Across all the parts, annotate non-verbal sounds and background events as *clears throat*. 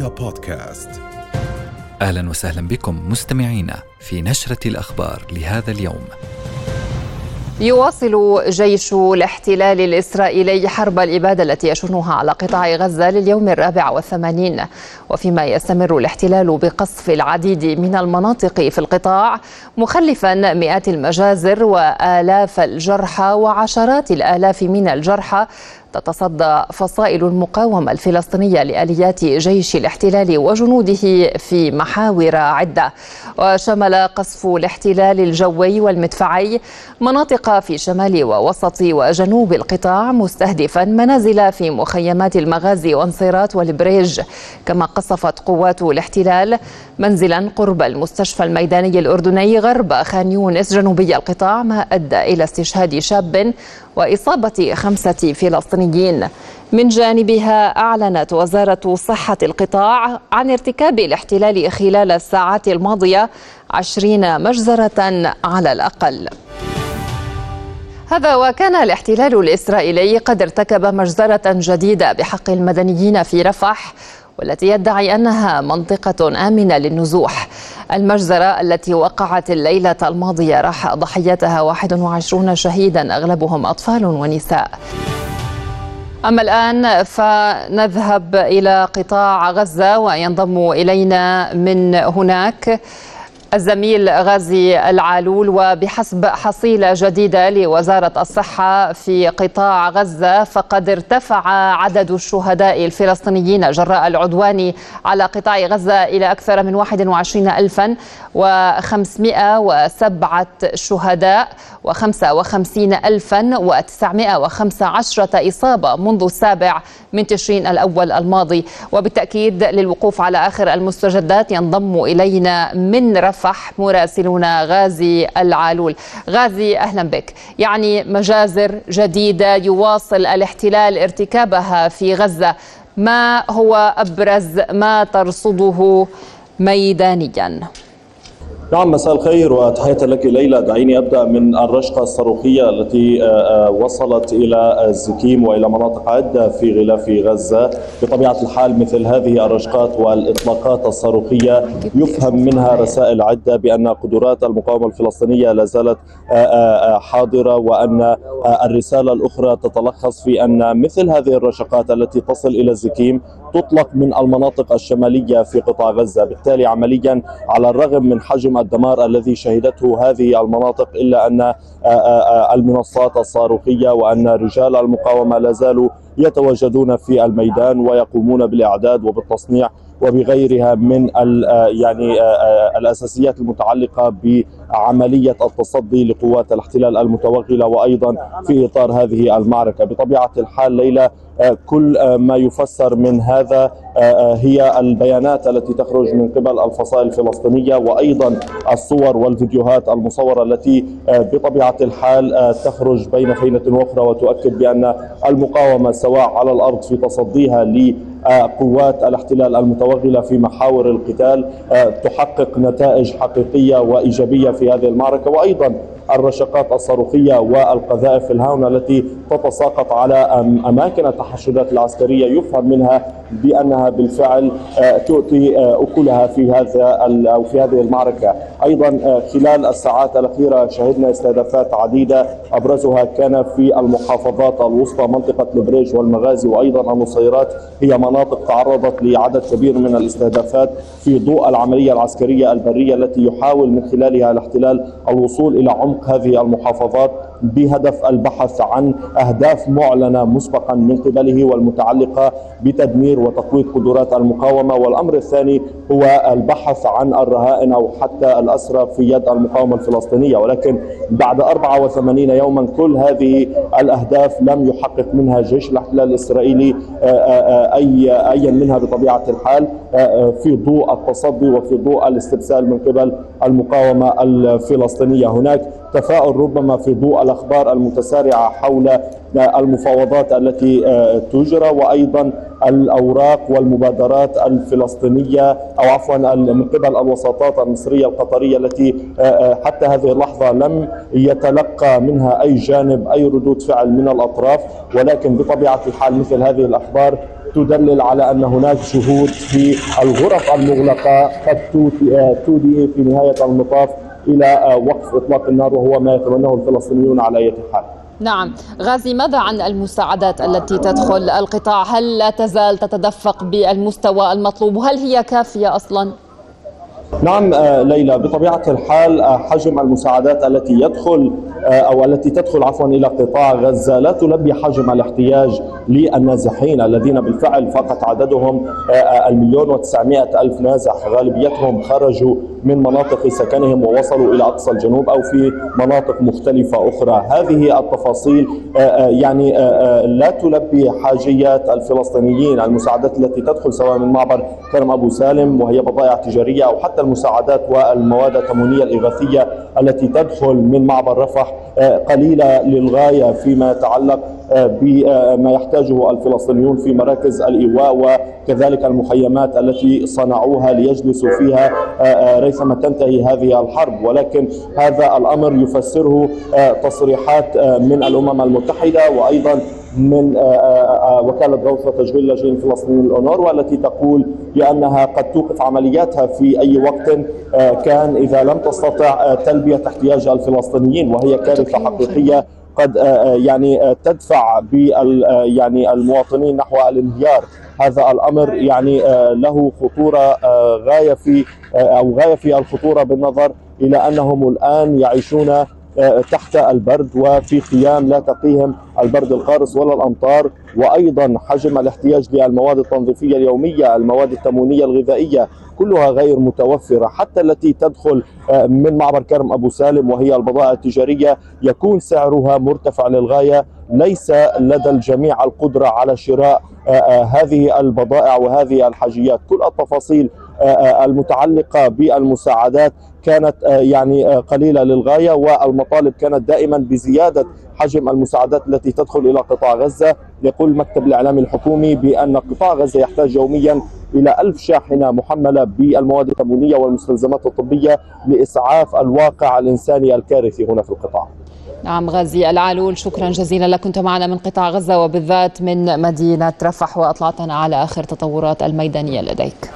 رؤيا بودكاست أهلا وسهلا بكم مستمعينا في نشرة الأخبار لهذا اليوم. يواصل جيش الاحتلال الإسرائيلي حرب الإبادة التي يشنها على قطاع غزة لليوم الرابع والثمانين وفيما يستمر الاحتلال بقصف العديد من المناطق في القطاع مخلفا مئات المجازر وآلاف الجرحى وعشرات الآلاف من الجرحى تتصدى فصائل المقاومة الفلسطينية لآليات جيش الاحتلال وجنوده في محاور عدة. وشمل قصف الاحتلال الجوي والمدفعي مناطق في شمال ووسط وجنوب القطاع مستهدفا منازل في مخيمات المغازي وانصيرات والبريج. كما قصفت قوات الاحتلال منزلا قرب المستشفى الميداني الأردني غرب خان يونس جنوبي القطاع ما أدى إلى استشهاد شاب وإصابة خمسة فلسطينيين. من جانبها أعلنت وزارة صحة القطاع عن ارتكاب الاحتلال خلال الساعات الماضية عشرين مجزرة على الأقل. هذا وكان الاحتلال الإسرائيلي قد ارتكب مجزرة جديدة بحق المدنيين في رفح والتي يدعي أنها منطقة آمنة للنزوح. المجزرة التي وقعت الليلة الماضية راح ضحيتها 21 شهيدا أغلبهم أطفال ونساء. أما الآن فنذهب إلى قطاع غزة وينضم إلينا من هناك الزميل غازي العالول وبحسب حصيلة جديدة لوزارة الصحة في قطاع غزة فقد ارتفع عدد الشهداء الفلسطينيين جراء العدوان على قطاع غزة إلى أكثر من 21 ألفا و507 شهداء و55 ألفا و915 إصابة منذ السابع من تشرين الأول الماضي. وبالتأكيد للوقوف على آخر المستجدات ينضم إلينا من رفح مراسلنا غازي العالول. غازي أهلا بك. يعني مجازر جديدة يواصل الاحتلال ارتكابها في غزة. ما هو أبرز ما ترصده ميدانياً؟ نعم مساء الخير وتحية لك ليلى. دعيني أبدأ من الرشقة الصاروخية التي آه، آه، وصلت إلى الزكيم وإلى مناطق عدة في غلاف غزة. بطبيعة الحال مثل هذه الرشقات والإطلاقات الصاروخية يفهم منها رسائل عدة بأن قدرات المقاومة الفلسطينية لا زالت آه، حاضرة وأن الرسالة الأخرى تتلخص في أن مثل هذه الرشقات التي تصل إلى الزكيم تطلق من المناطق الشمالية في قطاع غزة. بالتالي عمليا على الرغم من حجم الدمار الذي شهدته هذه المناطق إلا أن آه، آه، آه، المنصات الصاروخية وأن رجال المقاومة لا زالوا يتواجدون في الميدان ويقومون بالإعداد وبالتصنيع وبغيرها من يعني الأساسيات المتعلقة بعملية التصدي لقوات الاحتلال المتوغلة وأيضا في إطار هذه المعركة. بطبيعة الحال ليلى كل ما يفسر من هذا هي البيانات التي تخرج من قبل الفصائل الفلسطينية وأيضا الصور والفيديوهات المصورة التي بطبيعة الحال تخرج بين فينة وأخرى وتؤكد بأن المقاومة سواء على الأرض في تصديها لقوات الاحتلال المتوغلة في محاور القتال تحقق نتائج حقيقية وإيجابية في هذه المعركة وأيضا الرشقات الصاروخية والقذائف الهاونه التي تتساقط على أماكن التحشدات العسكرية. يفهم منها بأنها بالفعل آه، تؤتي آه، أكلها في هذا أو في هذه المعركة، أيضا آه، خلال الساعات الأخيرة شهدنا استهدافات عديدة أبرزها كان في المحافظات الوسطى منطقة البريج والمغازي وأيضا النصيرات هي مناطق تعرضت لعدد كبير من الاستهدافات في ضوء العملية العسكرية البرية التي يحاول من خلالها الاحتلال الوصول إلى عمق هذه المحافظات بهدف البحث عن أهداف معلنة مسبقا من قبله والمتعلقة بتدمير وتقويض قدرات المقاومة. والأمر الثاني هو البحث عن الرهائن أو حتى الأسرى في يد المقاومة الفلسطينية. ولكن بعد 84 يوما كل هذه الأهداف لم يحقق منها جيش الاحتلال الإسرائيلي آه، آه، أي ايا منها بطبيعة الحال آه، في ضوء التصدي وفي ضوء الاستبسال من قبل المقاومة الفلسطينية. هناك تفاؤل ربما في ضوء الاخبار المتسارعة حول المفاوضات التي تجرى وأيضا الأوراق والمبادرات الفلسطينية أو عفوا من قبل الوساطات المصرية القطرية التي حتى هذه اللحظة لم يتلقى منها أي جانب أي ردود فعل من الأطراف ولكن بطبيعة الحال مثل هذه الأخبار تدلل على أن هناك جهود في الغرف المغلقة قد تودي في نهاية المطاف إلى وقف إطلاق النار وهو ما يتمناه الفلسطينيون على أي حال. نعم غازي ماذا عن المساعدات التي تدخل القطاع هل لا تزال تتدفق بالمستوى المطلوب وهل هي كافية أصلا؟ نعم آه، ليلى بطبيعة الحال آه، حجم المساعدات التي يدخل آه، أو التي تدخل عفوا إلى قطاع غزة لا تلبي حجم الاحتياج للنازحين الذين بالفعل فقط عددهم المليون وتسعمائة ألف نازح. غالبيتهم خرجوا من مناطق سكنهم ووصلوا إلى أقصى الجنوب أو في مناطق مختلفة أخرى. هذه التفاصيل يعني لا تلبي حاجيات الفلسطينيين. المساعدات التي تدخل سواء من معبر كرم أبو سالم وهي بضائع تجارية أو حتى المساعدات والمواد التموينية الإغاثية التي تدخل من معبر رفح آه، قليلة للغاية فيما يتعلق آه، بما يحتاجه الفلسطينيون في مراكز الإيواء وكذلك المخيمات التي صنعوها ليجلسوا فيها آه، ريثما تنتهي هذه الحرب. ولكن هذا الأمر يفسره تصريحات من الأمم المتحدة وأيضا من آه، آه، آه، وكالة غوث وتشغيل اللاجئين الفلسطينيين الأونور والتي تقول بأنها قد توقف عملياتها في أي وقت كان إذا لم تستطع تلبية احتياج الفلسطينيين وهي كارثة حقيقية قد يعني تدفع يعني المواطنين نحو الانهيار. هذا الأمر يعني له خطورة غاية في أو غاية في الخطورة بالنظر إلى أنهم الآن يعيشون تحت البرد وفي خيام لا تقيهم البرد القارس ولا الأمطار. وأيضا حجم الاحتياج للمواد التنظيفية اليومية، المواد التموينية الغذائية كلها غير متوفرة حتى التي تدخل آه، من معبر كرم أبو سالم وهي البضائع التجارية يكون سعرها مرتفع للغاية. ليس لدى الجميع القدرة على شراء آه، هذه البضائع وهذه الحاجيات، كل التفاصيل المتعلقة بالمساعدات كانت آه، يعني آه، قليلة للغاية والمطالب كانت دائما بزيادة حجم المساعدات التي تدخل إلى قطاع غزة يقول المكتب الاعلامي الحكومي بأن قطاع غزة يحتاج يوميا إلى ألف شاحنة محملة بالمواد التموينيه والمستلزمات الطبية لإسعاف الواقع الإنساني الكارثي هنا في القطاع. نعم غازي العالول شكرا جزيلا لك كنت معنا من قطاع غزة وبالذات من مدينة رفح وأطلعتنا على آخر تطورات الميدانية لديك.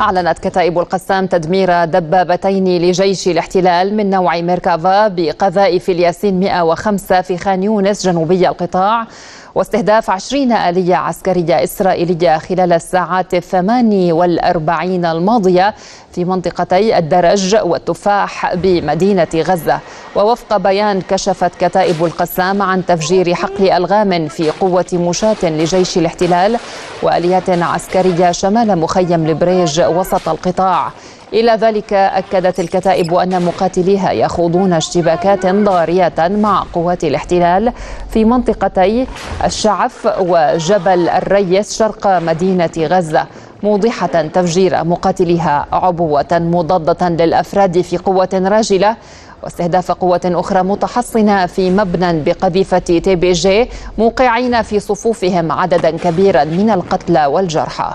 أعلنت كتائب القسام تدمير دبابتين لجيش الاحتلال من نوع ميركافا بقذائف الياسين 105 في خان يونس جنوبي القطاع واستهداف 20 آلية عسكرية إسرائيلية خلال الساعات الثمان والأربعين الماضية في منطقتي الدرج والتفاح بمدينة غزة. ووفق بيان كشفت كتائب القسام عن تفجير حقل ألغام في قوة مشاة لجيش الاحتلال وآليات عسكرية شمال مخيم البريج وسط القطاع. إلى ذلك أكدت الكتائب أن مقاتليها يخوضون اشتباكات ضارية مع قوات الاحتلال في منطقتي الشعف وجبل الريس شرق مدينة غزة موضحة تفجير مقاتليها عبوة مضادة للأفراد في قوة راجلة واستهداف قوة أخرى متحصنة في مبنى بقذيفة تي بي جي موقعين في صفوفهم عددا كبيرا من القتلى والجرحى.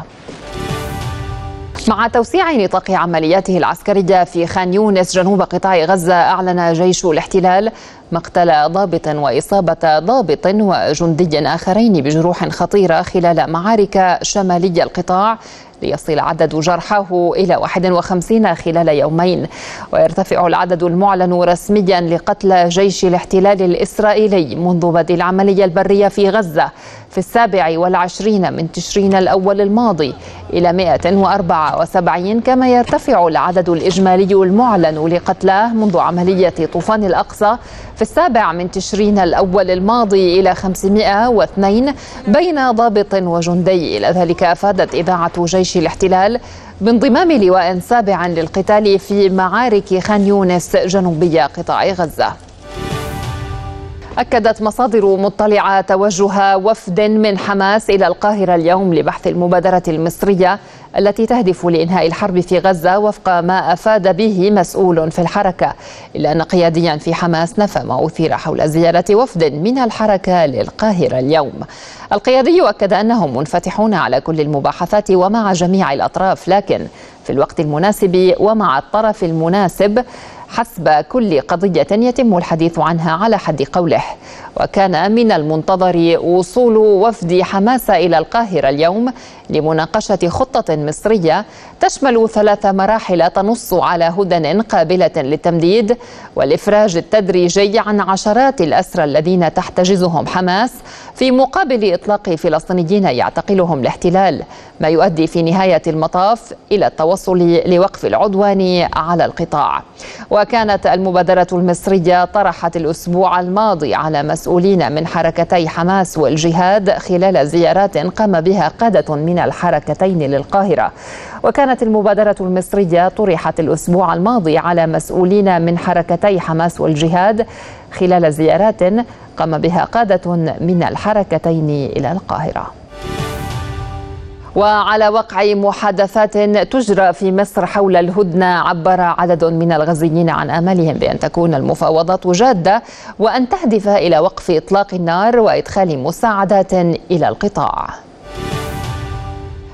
مع توسيع نطاق عملياته العسكرية في خان يونس جنوب قطاع غزة أعلن جيش الاحتلال مقتل ضابط وإصابة ضابط وجندي آخرين بجروح خطيرة خلال معارك شمالي القطاع ليصل عدد جرحاه إلى 51 خلال يومين. ويرتفع العدد المعلن رسميا لقتلى جيش الاحتلال الإسرائيلي منذ بدء العملية البرية في غزة في السابع والعشرين من تشرين الأول الماضي إلى 174 كما يرتفع العدد الإجمالي المعلن لقتلاه منذ عملية طوفان الأقصى في السابع من تشرين الأول الماضي إلى 502 بين ضابط وجندي. إلى ذلك أفادت إذاعة جيش الاحتلال بانضمام لواء سابع للقتال في معارك خان يونس جنوبي قطاع غزة. أكدت مصادر مطلعة توجه وفد من حماس إلى القاهرة اليوم لبحث المبادرة المصرية التي تهدف لإنهاء الحرب في غزة وفق ما أفاد به مسؤول في الحركة. إلا أن قياديا في حماس نفى ما أثير حول زيارة وفد من الحركة للقاهرة اليوم. القيادي أكد أنهم منفتحون على كل المباحثات ومع جميع الأطراف لكن في الوقت المناسب ومع الطرف المناسب حسب كل قضية يتم الحديث عنها على حد قوله. وكان من المنتظر وصول وفد حماس إلى القاهرة اليوم لمناقشة خطة مصرية تشمل ثلاث مراحل تنص على هدن قابلة للتمديد والإفراج التدريجي عن عشرات الأسرى الذين تحتجزهم حماس في مقابل إطلاق فلسطينيين يعتقلهم الاحتلال ما يؤدي في نهاية المطاف إلى التوصل لوقف العدوان على القطاع. وكانت المبادرة المصرية طرحت الأسبوع الماضي على مسؤولين من حركتي حماس والجهاد خلال زيارات قام بها قادة من الحركتين للقاهرة. وكانت المبادرة المصرية طرحت الأسبوع الماضي على مسؤولين من حركتي حماس والجهاد خلال زيارات قام بها قادة من الحركتين إلى القاهرة. وعلى وقع محادثات تجرى في مصر حول الهدنة عبر عدد من الغزيين عن آمالهم بأن تكون المفاوضات جادة وأن تهدف إلى وقف إطلاق النار وإدخال مساعدات إلى القطاع.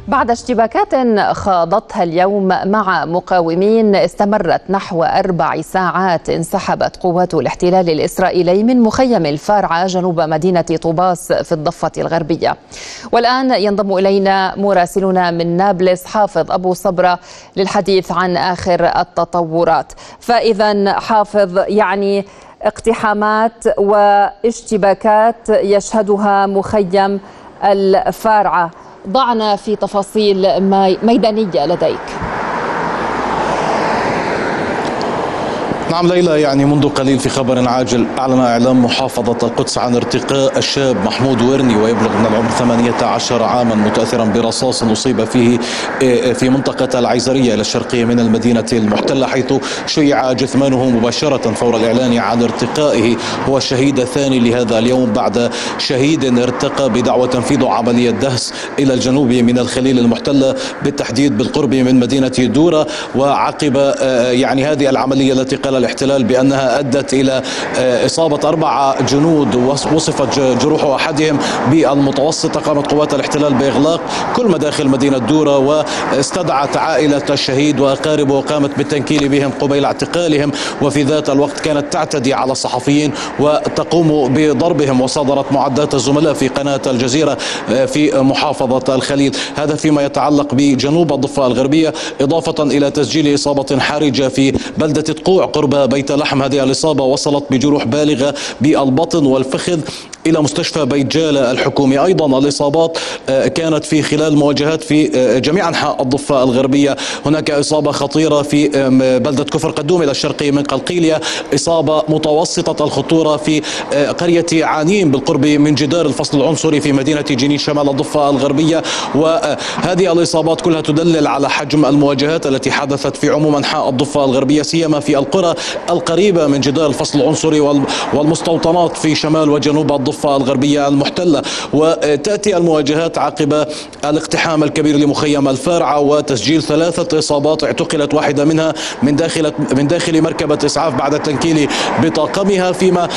بعد اشتباكات خاضتها اليوم مع مقاومين استمرت نحو أربع ساعات. انسحبت قوات الاحتلال الإسرائيلي من مخيم الفارعة جنوب مدينة طوباس في الضفة الغربية. والآن ينضم إلينا مراسلنا من نابلس حافظ أبو صبرة للحديث عن آخر التطورات. فإذا حافظ يعني اقتحامات واشتباكات يشهدها مخيم الفارعه ضعنا في تفاصيل ميدانية لديك. نعم ليلى يعني منذ قليل في خبر عاجل أعلن إعلام محافظة القدس عن ارتقاء الشاب محمود ورني ويبلغ من العمر 18 عاما متأثرا برصاص أصيب فيه آه، في منطقة العيزرية إلى الشرقية من المدينة المحتلة حيث شيع جثمانه مباشرة فور الإعلان عن ارتقائه. هو الشهيد الثاني لهذا اليوم بعد شهيد ارتقى بدعوى تنفيذ عملية دهس إلى الجنوب من الخليل المحتلة بالتحديد بالقرب من مدينة دورة وعقب آه، يعني هذه العملية التي قال الاحتلال بأنها أدت إلى آه، إصابة أربعة جنود وصفت جروح أحدهم بالمتوسطة قامت قوات الاحتلال بإغلاق كل مداخل مدينة دورة واستدعت عائلة الشهيد وأقاربه وقامت بالتنكيل بهم قبيل اعتقالهم وفي ذات الوقت كانت تعتدي على الصحفيين وتقوم بضربهم وصادرت معدات الزملاء في قناة الجزيرة آه، في محافظة الخليل. هذا فيما يتعلق بجنوب الضفة الغربية إضافة إلى تسجيل إصابة حرجة في بلدة تقوع قرب بيت لحم. هذه الإصابة وصلت بجروح بالغة بالبطن والفخذ إلى مستشفى بيت جالة الحكومي. أيضا الإصابات آه، كانت في خلال مواجهات في آه، جميع أنحاء الضفة الغربية. هناك إصابة خطيرة في بلدة كفر قدوم إلى الشرقية من قلقيلية إصابة متوسطة الخطورة في آه، قرية عانيم بالقرب من جدار الفصل العنصري في مدينة جنين شمال الضفة الغربية. وهذه الإصابات كلها تدلل على حجم المواجهات التي حدثت في عموم أنحاء الضفة الغربية سيما في القرى. القريبة من جدار الفصل العنصري والمستوطنات في شمال وجنوب الضفة الغربية المحتلة وتأتي المواجهات عقب الاقتحام الكبير لمخيم الفارعة وتسجيل ثلاثة إصابات اعتقلت واحدة منها من داخل من داخل مركبة إسعاف بعد التنكيل بطاقمها فيما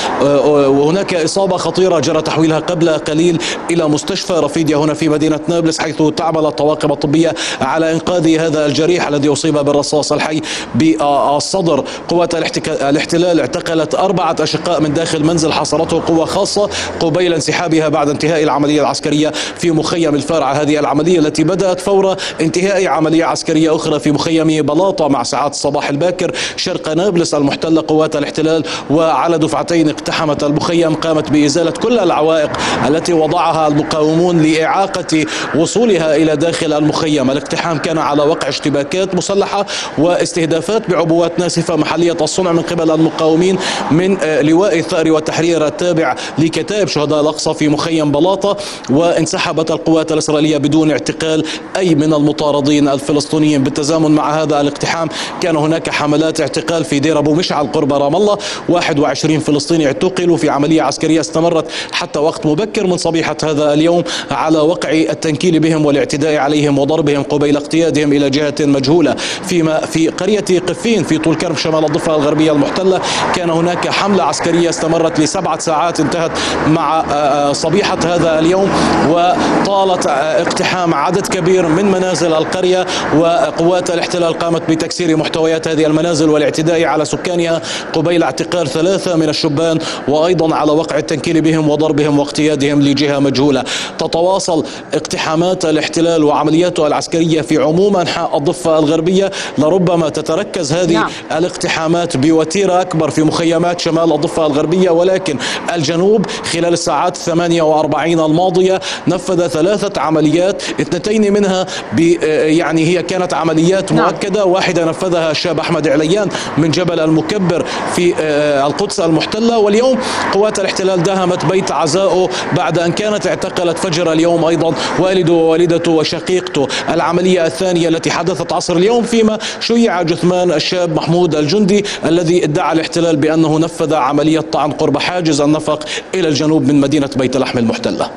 وهناك إصابة خطيرة جرى تحويلها قبل قليل إلى مستشفى رفيديا هنا في مدينة نابلس حيث تعمل الطواقم الطبية على إنقاذ هذا الجريح الذي أصيب بالرصاص الحي بالصدر. قوات قوات الاحتلال اعتقلت أربعة أشقاء من داخل منزل حصرته قوة خاصة قبيل انسحابها بعد انتهاء العملية العسكرية في مخيم الفارعة هذه العملية التي بدأت فور انتهاء عملية عسكرية أخرى في مخيم بلاطة مع ساعات الصباح الباكر. شرق نابلس المحتلة قوات الاحتلال وعلى دفعتين اقتحمت المخيم قامت بإزالة كل العوائق التي وضعها المقاومون لإعاقة وصولها إلى داخل المخيم. الاقتحام كان على وقع اشتباكات مسلحة واستهدافات بعبوات ناسفة محلية الصنع من قبل المقاومين من لواء الثأر والتحرير التابع لكتائب شهداء الأقصى في مخيم بلاطة وانسحبت القوات الإسرائيلية بدون اعتقال أي من المطاردين الفلسطينيين. بالتزامن مع هذا الاقتحام كان هناك حملات اعتقال في دير أبو مشعل قرب رام الله. 21 فلسطيني اعتقلوا في عملية عسكرية استمرت حتى وقت مبكر من صبيحة هذا اليوم على وقع التنكيل بهم والاعتداء عليهم وضربهم قبيل اقتيادهم إلى جهة مجهولة. فيما في قرية قفين في طول كرم شمال الضفة الغربية المحتلة كان هناك حملة عسكرية استمرت لسبعة ساعات انتهت مع آه، آه، صبيحة هذا اليوم وطالت آه، اقتحام عدد كبير من منازل القرية وقوات الاحتلال قامت بتكسير محتويات هذه المنازل والاعتداء على سكانها قبيل اعتقال ثلاثة من الشبان وأيضا على وقع التنكيل بهم وضربهم واقتيادهم لجهة مجهولة تتواصل اقتحامات الاحتلال وعملياته العسكرية في عموم أنحاء الضفة الغربية لربما تتركز هذه نعم. الاقتحامات بوتيرة أكبر في مخيمات شمال الضفة الغربية ولكن الجنوب خلال الساعات 48 الماضية نفذ ثلاثة عمليات اثنتين منها يعني هي كانت عمليات نعم. مؤكدة واحدة نفذها الشاب أحمد عليان من جبل المكبر في آه، القدس المحتلة. واليوم قوات الاحتلال داهمت بيت عزائه بعد أن كانت اعتقلت فجر اليوم أيضا. والده ووالدته وشقيقته. العملية الثانية التي حدثت عصر اليوم فيما شيع جثمان الشاب محمود الجندي الذي ادعى الاحتلال بأنه نفذ عملية طعن قرب حاجز النفق إلى الجنوب من مدينة بيت لحم المحتلة.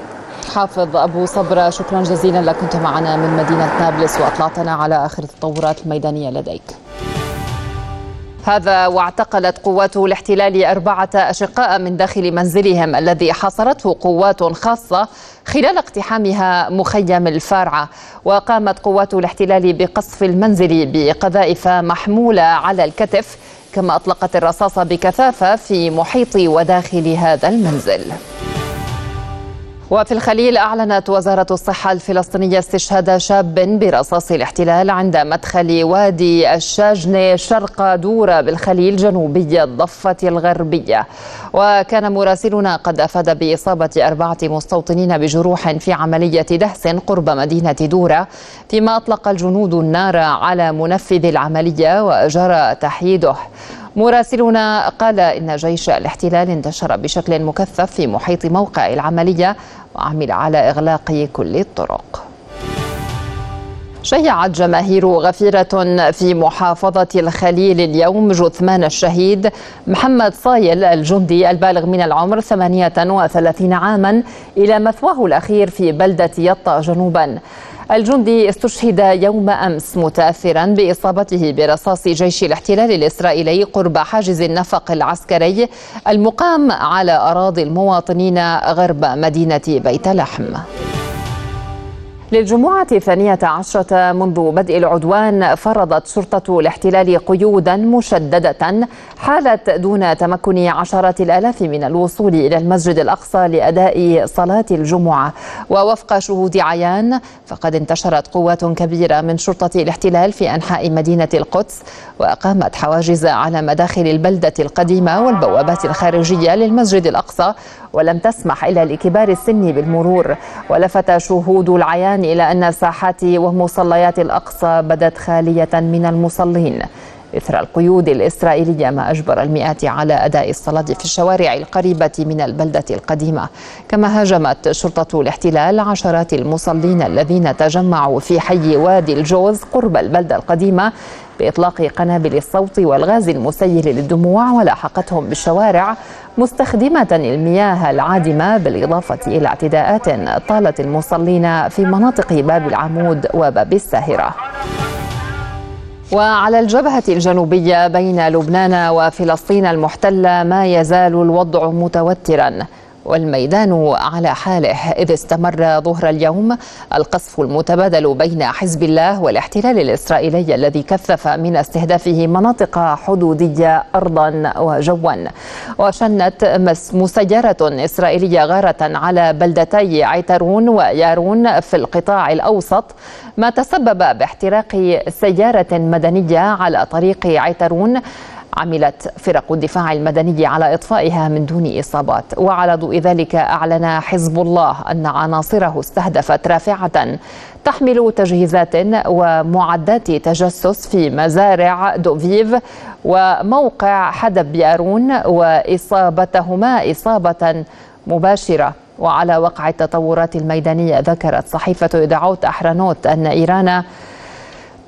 حافظ أبو صبرة شكرا جزيلا لك. كنت معنا من مدينة نابلس وأطلعتنا على آخر التطورات الميدانية لديك. هذا واعتقلت قوات الاحتلال أربعة أشقاء من داخل منزلهم الذي حاصرته قوات خاصة خلال اقتحامها مخيم الفارعة وقامت قوات الاحتلال بقصف المنزل بقذائف محمولة على الكتف كما أطلقت الرصاص بكثافة في محيط وداخل هذا المنزل. وفي الخليل أعلنت وزارة الصحة الفلسطينية استشهاد شاب برصاص الاحتلال عند مدخل وادي الشاجنة شرق دورة بالخليل جنوبي الضفة الغربية. وكان مراسلنا قد أفاد بإصابة أربعة مستوطنين بجروح في عملية دهس قرب مدينة دورة فيما أطلق الجنود النار على منفذ العملية وجرى تحييده. مراسلنا قال إن جيش الاحتلال انتشر بشكل مكثف في محيط موقع العملية وعمل على إغلاق كل الطرق. شيعت جماهير غفيرة في محافظة الخليل اليوم جثمان الشهيد محمد صايل الجندي البالغ من العمر 38 عاما إلى مثواه الأخير في بلدة يطا جنوبا. الجندي استشهد يوم أمس متأثرا بإصابته برصاص جيش الاحتلال الإسرائيلي قرب حاجز النفق العسكري المقام على أراضي المواطنين غرب مدينة بيت لحم. للجمعة الثانية عشرة منذ بدء العدوان فرضت شرطة الاحتلال قيودا مشددة حالت دون تمكن عشرات الآلاف من الوصول إلى المسجد الأقصى لأداء صلاة الجمعة. ووفق شهود عيان فقد انتشرت قوات كبيرة من شرطة الاحتلال في أنحاء مدينة القدس وأقامت حواجز على مداخل البلدة القديمة والبوابات الخارجية للمسجد الأقصى ولم تسمح إلا لكبار السن بالمرور ولفت شهود العيان إلى أن ساحات ومصليات الأقصى بدت خالية من المصلين. إثر القيود الإسرائيلية ما أجبر المئات على أداء الصلاة في الشوارع القريبة من البلدة القديمة. كما هاجمت شرطة الاحتلال عشرات المصلين الذين تجمعوا في حي وادي الجوز قرب البلدة القديمة بإطلاق قنابل الصوت والغاز المسيل للدموع ولاحقتهم بالشوارع مستخدمة المياه العادمة بالإضافة إلى اعتداءات طالت المصلين في مناطق باب العمود وباب الساهرة. وعلى الجبهة الجنوبية بين لبنان وفلسطين المحتلة ما يزال الوضع متوتراً. والميدان على حاله. إذ استمر ظهر اليوم القصف المتبادل بين حزب الله والاحتلال الإسرائيلي الذي كثف من استهدافه مناطق حدودية أرضا وجوا. وشنت مسيرة إسرائيلية غارة على بلدتي عيترون ويارون في القطاع الأوسط ما تسبب باحتراق سيارة مدنية على طريق عيترون عملت فرق الدفاع المدني على إطفائها من دون إصابات. وعلى ضوء ذلك أعلن حزب الله أن عناصره استهدفت رافعة تحمل تجهيزات ومعدات تجسس في مزارع دوفيف وموقع حدب بيارون وإصابتهما إصابة مباشرة. وعلى وقع التطورات الميدانية ذكرت صحيفة إذاعوت أحرانوت أن إيران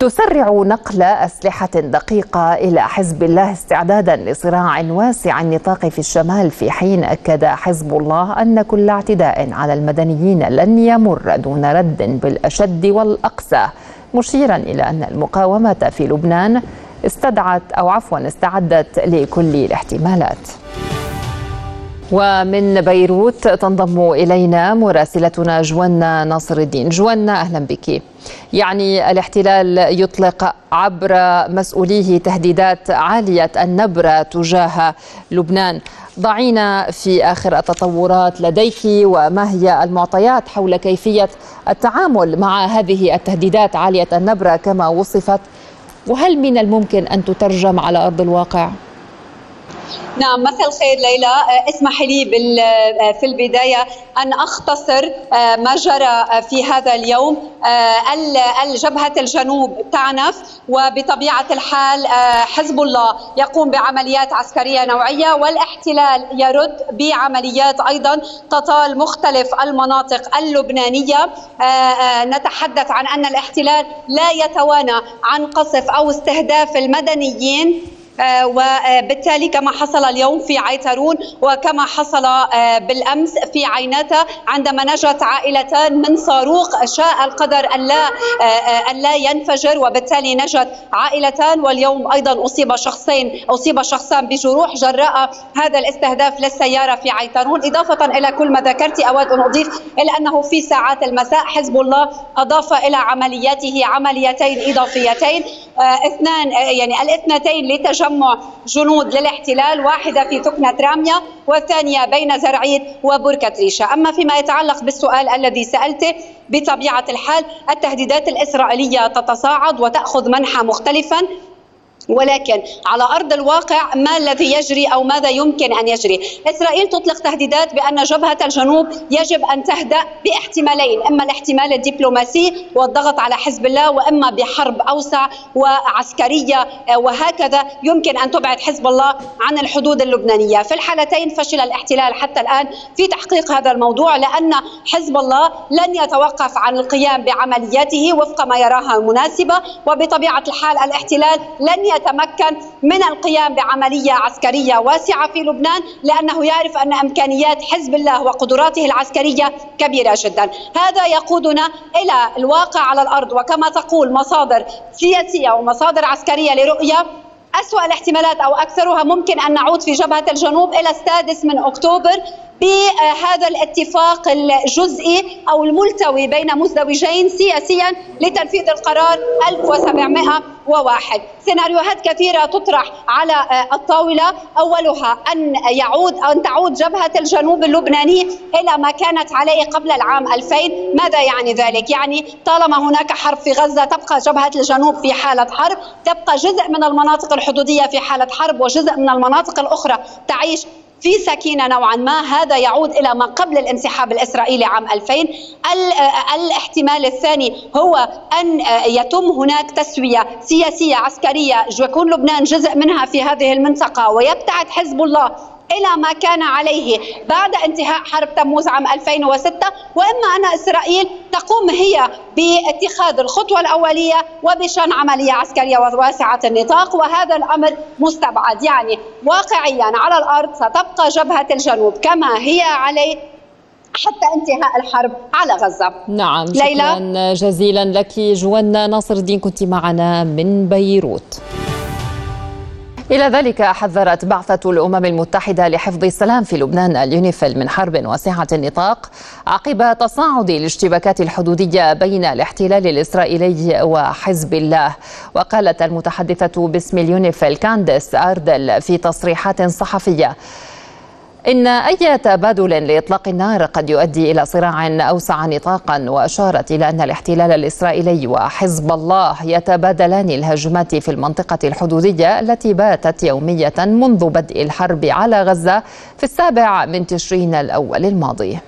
تسرع نقل أسلحة دقيقة إلى حزب الله استعدادا لصراع واسع النطاق في الشمال في حين أكد حزب الله أن كل اعتداء على المدنيين لن يمر دون رد بالأشد والأقسى. مشيرا إلى أن المقاومة في لبنان استدعت أو عفوا استعدت لكل الاحتمالات. ومن بيروت تنضم إلينا مراسلتنا جوانا ناصر الدين جوانا أهلا بك. يعني الاحتلال يطلق عبر مسؤوليه تهديدات عالية النبرة تجاه لبنان. ضعينا في آخر التطورات لديك وما هي المعطيات حول كيفية التعامل مع هذه التهديدات عالية النبرة كما وصفت؟ وهل من الممكن أن تترجم على أرض الواقع؟ نعم مساء الخير ليلى. آه، اسمحي لي آه، في البداية أن أختصر آه، ما جرى في هذا اليوم. الجبهة الجنوب تعنف وبطبيعة الحال حزب الله يقوم بعمليات عسكرية نوعية والاحتلال يرد بعمليات أيضا تطال مختلف المناطق اللبنانية. نتحدث عن أن الاحتلال لا يتوانى عن قصف أو استهداف المدنيين. وبالتالي كما حصل اليوم في عيترون وكما حصل آه، بالأمس في عيناتا عندما نجت عائلتان من صاروخ شاء القدر أن لا آه، لا ينفجر وبالتالي نجت عائلتان واليوم أيضا أصيب شخصين أصيب شخصان بجروح جراء هذا الاستهداف للسيارة في عيترون إضافة إلى كل ما ذكرت أود أن أضيف إلى أنه في ساعات المساء حزب الله أضاف إلى عملياته عمليتين إضافيتين اثنان يعني الاثنتين لتجمع تجمع جنود للاحتلال واحدة في ثكنة رامية والثانية بين زرعيد وبركة ريشة. أما فيما يتعلق بالسؤال الذي سألته بطبيعة الحال التهديدات الإسرائيلية تتصاعد وتأخذ منحى مختلفا ولكن على أرض الواقع ما الذي يجري أو ماذا يمكن أن يجري؟ إسرائيل تطلق تهديدات بأن جبهة الجنوب يجب أن تهدأ باحتمالين، إما الاحتمال الدبلوماسي والضغط على حزب الله وإما بحرب أوسع وعسكرية وهكذا يمكن أن تبعد حزب الله عن الحدود اللبنانية، في الحالتين فشل الاحتلال حتى الآن في تحقيق هذا الموضوع لأن حزب الله لن يتوقف عن القيام بعملياته وفق ما يراها مناسبة وبطبيعة الحال الاحتلال لن يتمكن من القيام بعملية عسكرية واسعة في لبنان لأنه يعرف أن إمكانيات حزب الله وقدراته العسكرية كبيرة جدا. هذا يقودنا إلى الواقع على الأرض. وكما تقول مصادر سياسية ومصادر عسكرية لرؤية أسوأ الاحتمالات أو أكثرها ممكن أن نعود في جبهة الجنوب إلى السادس من أكتوبر بهذا الاتفاق الجزئي أو الملتوي بين مزدوجين سياسيا لتنفيذ القرار 1701 سيناريوهات كثيرة تطرح على الطاولة. أولها أن يعود أن تعود جبهة الجنوب اللبناني إلى ما كانت عليه قبل العام 2000 ماذا يعني ذلك؟ يعني طالما هناك حرب في غزة تبقى جبهة الجنوب في حالة حرب تبقى جزء من المناطق الحدودية في حالة حرب وجزء من المناطق الأخرى تعيش في سكينة نوعا ما. هذا يعود إلى ما قبل الانسحاب الإسرائيلي عام 2000 الاحتمال الثاني هو أن يتم هناك تسوية سياسية عسكرية. يكون لبنان جزء منها في هذه المنطقة ويبتعد حزب الله إلى ما كان عليه بعد انتهاء حرب تموز عام 2006 وإما أن إسرائيل تقوم هي باتخاذ الخطوة الأولية وبشن عملية عسكرية واسعة النطاق وهذا الأمر مستبعد. يعني واقعيا على الأرض ستبقى جبهة الجنوب كما هي عليه حتى انتهاء الحرب على غزة. نعم شكرا جزيلا لك. جوانا ناصر الدين كنت معنا من بيروت. إلى ذلك حذرت بعثة الأمم المتحدة لحفظ السلام في لبنان اليونيفيل من حرب واسعة النطاق عقب تصاعد الاشتباكات الحدودية بين الاحتلال الإسرائيلي وحزب الله. وقالت المتحدثة باسم اليونيفيل كانديس أردل في تصريحات صحفية إن أي تبادل لإطلاق النار قد يؤدي إلى صراع أوسع نطاقا وأشارت إلى أن الاحتلال الإسرائيلي وحزب الله يتبادلان الهجمات في المنطقة الحدودية التي باتت يومية منذ بدء الحرب على غزة في السابع من تشرين الأول الماضي.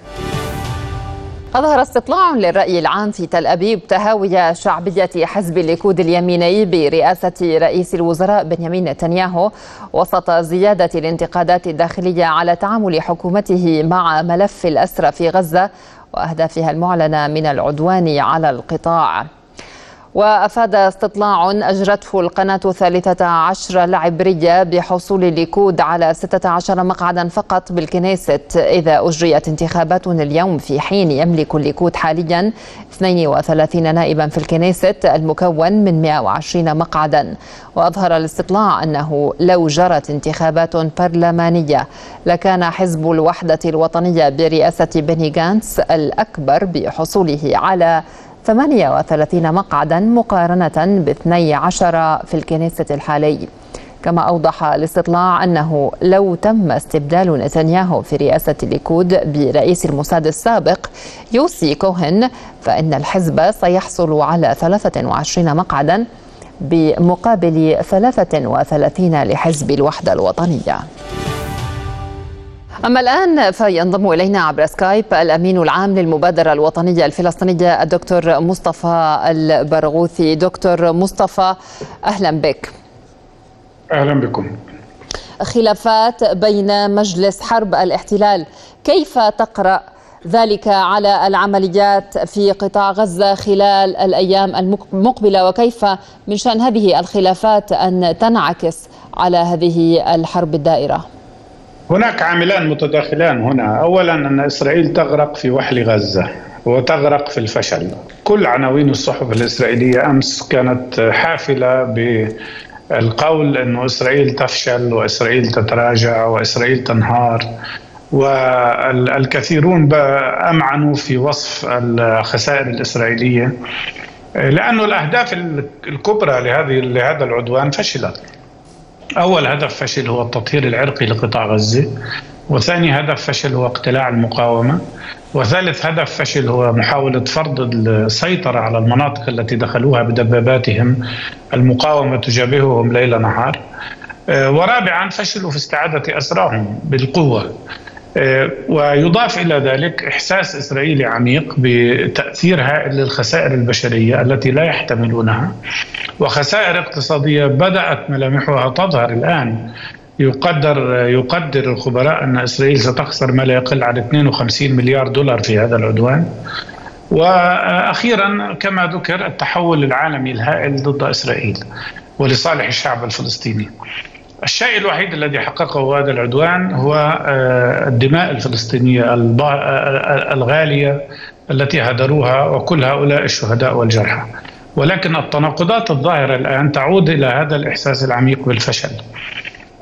أظهر استطلاع للرأي العام في تل أبيب تهاوي شعبية حزب الليكود اليميني برئاسة رئيس الوزراء بنيامين نتنياهو وسط زيادة الانتقادات الداخلية على تعامل حكومته مع ملف الأسرى في غزة وأهدافها المعلنة من العدوان على القطاع. وأفاد استطلاع أجرته القناة الثالثة عشر العبرية بحصول الليكود على 16 مقعدا فقط بالكنيست إذا أجريت انتخابات اليوم في حين يملك الليكود حاليا 32 نائبا في الكنيست المكون من 120 مقعدا. وأظهر الاستطلاع أنه لو جرت انتخابات برلمانية لكان حزب الوحدة الوطنية برئاسة بني جانتس الأكبر بحصوله على 38 مقعدا مقارنة ب 12 في الكنيست الحالي. كما أوضح الاستطلاع أنه لو تم استبدال نتنياهو في رئاسة الليكود برئيس الموساد السابق يوسي كوهن فإن الحزب سيحصل على 23 مقعدا بمقابل 33 لحزب الوحدة الوطنية. أما الآن فينضم إلينا عبر سكايب الأمين العام للمبادرة الوطنية الفلسطينية الدكتور مصطفى البرغوثي. دكتور مصطفى أهلا بك. أهلا بكم. خلافات بين مجلس حرب الاحتلال. كيف تقرأ ذلك على العمليات في قطاع غزة خلال الأيام المقبلة؟ وكيف من شأن هذه الخلافات أن تنعكس على هذه الحرب الدائرة؟ هناك عاملان متداخلان هنا. اولا أن إسرائيل تغرق في وحل غزة وتغرق في الفشل. كل عناوين الصحف الإسرائيلية أمس كانت حافلة بالقول انه إسرائيل تفشل وإسرائيل تتراجع وإسرائيل تنهار. والكثيرون امعنوا في وصف الخسائر الإسرائيلية لأنه الأهداف الكبرى لهذه لهذا العدوان فشلت. أول هدف فشل هو التطهير العرقي لقطاع غزة وثاني هدف فشل هو اقتلاع المقاومة وثالث هدف فشل هو محاولة فرض السيطرة على المناطق التي دخلوها بدباباتهم المقاومة تجابههم ليل نهار. آه، ورابعا فشلوا في استعادة أسراهم بالقوة. ويضاف إلى ذلك إحساس إسرائيلي عميق بتأثير هائل للخسائر البشرية التي لا يحتملونها. وخسائر اقتصادية بدأت ملامحها تظهر الآن. يقدر يقدر الخبراء أن إسرائيل ستخسر ما لا يقل عن 52 مليار دولار في هذا العدوان. وأخيرا كما ذكر التحول العالمي الهائل ضد إسرائيل ولصالح الشعب الفلسطيني. الشيء الوحيد الذي حققه هذا العدوان هو آه، الدماء الفلسطينية آه، الغالية التي هدروها وكل هؤلاء الشهداء والجرحى. ولكن التناقضات الظاهرة الآن تعود إلى هذا الإحساس العميق بالفشل.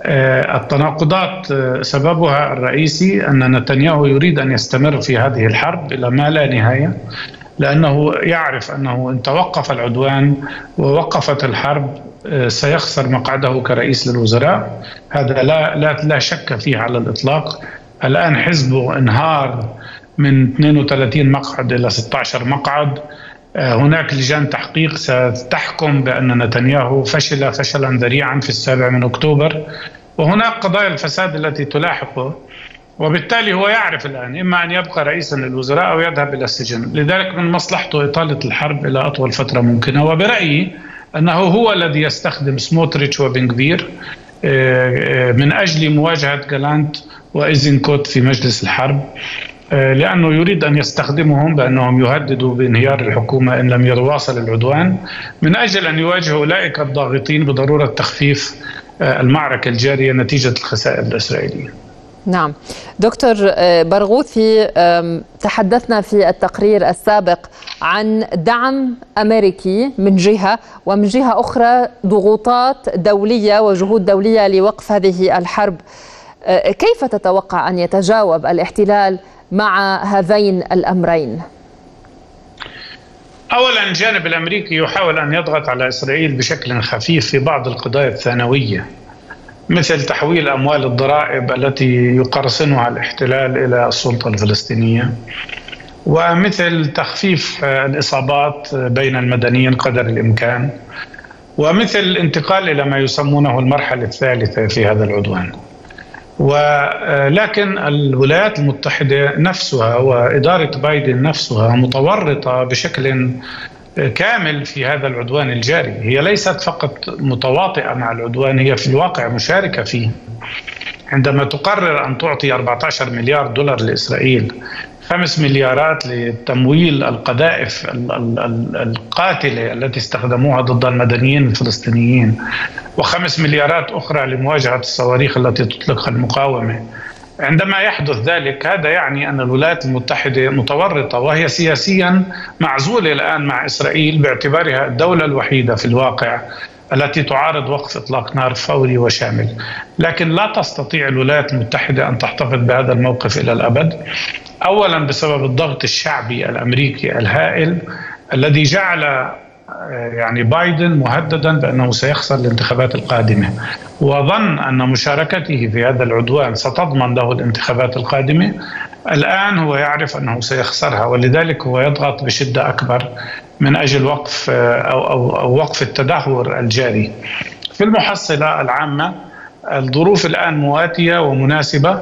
آه، التناقضات سببها الرئيسي أن نتنياهو يريد أن يستمر في هذه الحرب إلى ما لا نهاية لأنه يعرف أنه إن توقف العدوان ووقفت الحرب آه، سيخسر مقعده كرئيس للوزراء. هذا لا لا لا شك فيه على الإطلاق. الآن حزبه إنهار من 32 مقعد إلى 16 مقعد. آه، هناك لجان تحقيق ستحكم بأن نتنياهو فشل فشلا ذريعا في السابع من أكتوبر. وهناك قضايا الفساد التي تلاحقه وبالتالي هو يعرف الآن إما أن يبقى رئيسا للوزراء أو يذهب إلى السجن، لذلك من مصلحته إطالة الحرب إلى أطول فترة ممكنة. وبرأيي أنه هو الذي يستخدم سموتريتش وبنكفير آه، آه، من أجل مواجهة جالانت وإيزنكوت في مجلس الحرب آه، لأنه يريد أن يستخدمهم بأنهم يهددوا بانهيار الحكومة إن لم يواصل العدوان من أجل أن يواجهوا أولئك الضاغطين بضرورة تخفيف المعركة الجارية نتيجة الخسائر الإسرائيلية. نعم. دكتور آه، برغوثي تحدثنا في التقرير السابق عن دعم أمريكي من جهة ومن جهة أخرى ضغوطات دولية وجهود دولية لوقف هذه الحرب. آه، كيف تتوقع أن يتجاوب الاحتلال مع هذين الأمرين؟ اولا الجانب الأمريكي يحاول أن يضغط على إسرائيل بشكل خفيف في بعض القضايا الثانوية. مثل تحويل أموال الضرائب التي يقرصنها الاحتلال إلى السلطة الفلسطينية ومثل تخفيف الإصابات بين المدنيين قدر الإمكان ومثل الانتقال إلى ما يسمونه المرحلة الثالثة في هذا العدوان. ولكن الولايات المتحدة نفسها وإدارة بايدن نفسها متورطة بشكل كامل في هذا العدوان الجاري. هي ليست فقط متواطئة مع العدوان هي في الواقع مشاركة فيه. عندما تقرر أن تعطي 14 مليار دولار لإسرائيل خمس مليارات لتمويل القذائف القاتلة التي استخدموها ضد المدنيين الفلسطينيين وخمس مليارات أخرى لمواجهة الصواريخ التي تطلقها المقاومة. عندما يحدث ذلك هذا يعني أن الولايات المتحدة متورطة وهي سياسيا معزولة الآن مع إسرائيل باعتبارها الدولة الوحيدة في الواقع التي تعارض وقف إطلاق نار فوري وشامل، لكن لا تستطيع الولايات المتحدة أن تحتفظ بهذا الموقف إلى الأبد. اولا بسبب الضغط الشعبي الأمريكي الهائل الذي جعل يعني بايدن مهددا بأنه سيخسر الانتخابات القادمة. وظن أن مشاركته في هذا العدوان ستضمن له الانتخابات القادمة. الآن هو يعرف أنه سيخسرها ولذلك هو يضغط بشدة أكبر من أجل وقف أو أو, أو وقف التدهور الجاري. في المحصلة العامة الظروف الآن مواتية ومناسبة.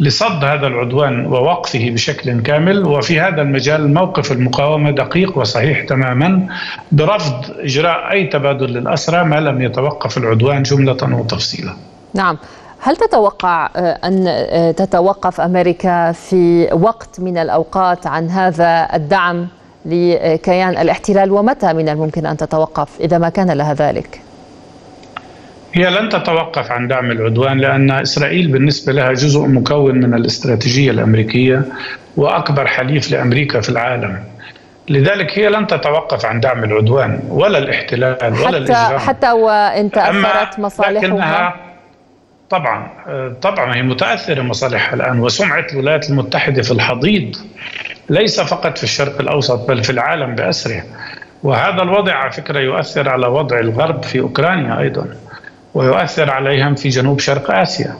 لصد هذا العدوان ووقفه بشكل كامل وفي هذا المجال موقف المقاومة دقيق وصحيح تماما برفض إجراء أي تبادل للأسرى ما لم يتوقف العدوان جملة وتفصيلا. نعم. هل تتوقع أن تتوقف أمريكا في وقت من الأوقات عن هذا الدعم لكيان الاحتلال؟ ومتى من الممكن أن تتوقف إذا ما كان لها ذلك؟ هي لن تتوقف عن دعم العدوان لأن إسرائيل بالنسبة لها جزء مكون من الاستراتيجية الأمريكية وأكبر حليف لأمريكا في العالم. لذلك هي لن تتوقف عن دعم العدوان ولا الاحتلال ولا حتى الاجرام حتى وإن تأثرت مصالحها طبعا طبعا هي متأثرة مصالحها الآن وسمعه الولايات المتحدة في الحضيض ليس فقط في الشرق الأوسط بل في العالم بأسره. وهذا الوضع على فكرة يؤثر على وضع الغرب في أوكرانيا أيضا. ويؤثر عليهم في جنوب شرق آسيا.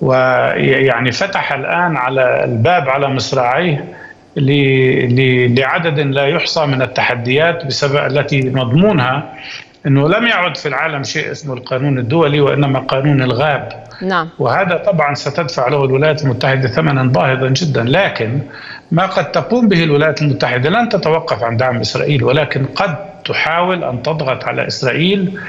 ويعني فتح الآن على الباب على مصراعيه لعدد لا يحصى من التحديات بسبب التي مضمونها إنه لم يعد في العالم شيء اسمه القانون الدولي وإنما قانون الغاب. نعم. وهذا طبعا ستدفع له الولايات المتحدة ثمنا باهظا جدا. لكن ما قد تقوم به الولايات المتحدة لن تتوقف عن دعم إسرائيل ولكن قد تحاول أن تضغط على إسرائيل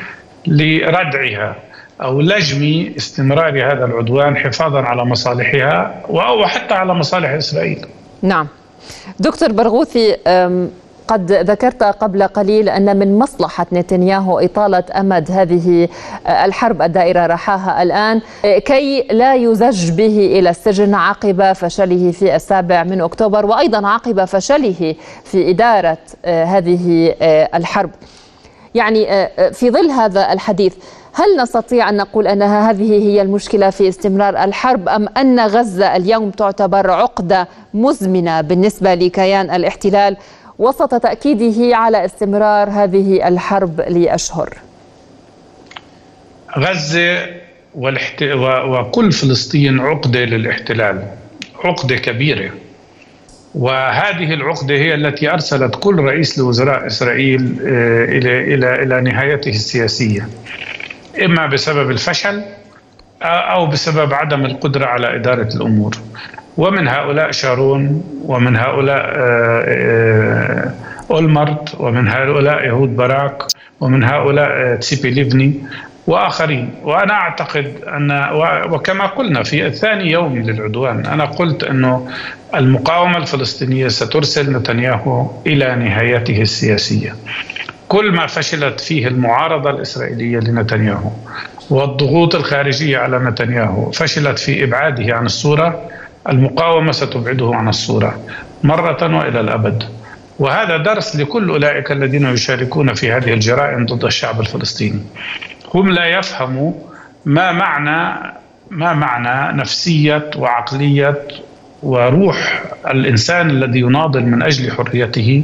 لردعها أو لجم استمرار هذا العدوان حفاظا على مصالحها وحتى على مصالح إسرائيل. نعم. دكتور برغوثي قد ذكرت قبل قليل أن من مصلحة نتنياهو إطالة أمد هذه الحرب الدائرة رحاها الآن كي لا يزج به إلى السجن عقب فشله في السابع من أكتوبر وأيضا عقب فشله في إدارة هذه الحرب. يعني في ظل هذا الحديث هل نستطيع أن نقول أن هذه هي المشكلة في استمرار الحرب أم أن غزة اليوم تعتبر عقدة مزمنة بالنسبة لكيان الاحتلال وسط تأكيده على استمرار هذه الحرب لأشهر؟ غزة والاحت... و... وكل فلسطين عقدة للاحتلال عقدة كبيرة وهذه العقدة هي التي أرسلت كل رئيس لوزراء إسرائيل إلى إلى إلى نهايته السياسية. إما بسبب الفشل أو بسبب عدم القدرة على إدارة الأمور. ومن هؤلاء شارون ومن هؤلاء أولمرت ومن هؤلاء يهود باراك ومن هؤلاء تسيبي ليفني وآخرين. وأنا أعتقد ان وكما قلنا في ثاني يوم للعدوان أنا قلت أنه المقاومة الفلسطينية سترسل نتنياهو إلى نهايته السياسية. كل ما فشلت فيه المعارضة الإسرائيلية لنتنياهو والضغوط الخارجية على نتنياهو فشلت في إبعاده عن الصورة المقاومة ستبعده عن الصورة مرة وإلى الأبد. وهذا درس لكل أولئك الذين يشاركون في هذه الجرائم ضد الشعب الفلسطيني. هم لا يفهموا ما معنى ما معنى نفسية وعقلية وروح الإنسان الذي يناضل من أجل حريته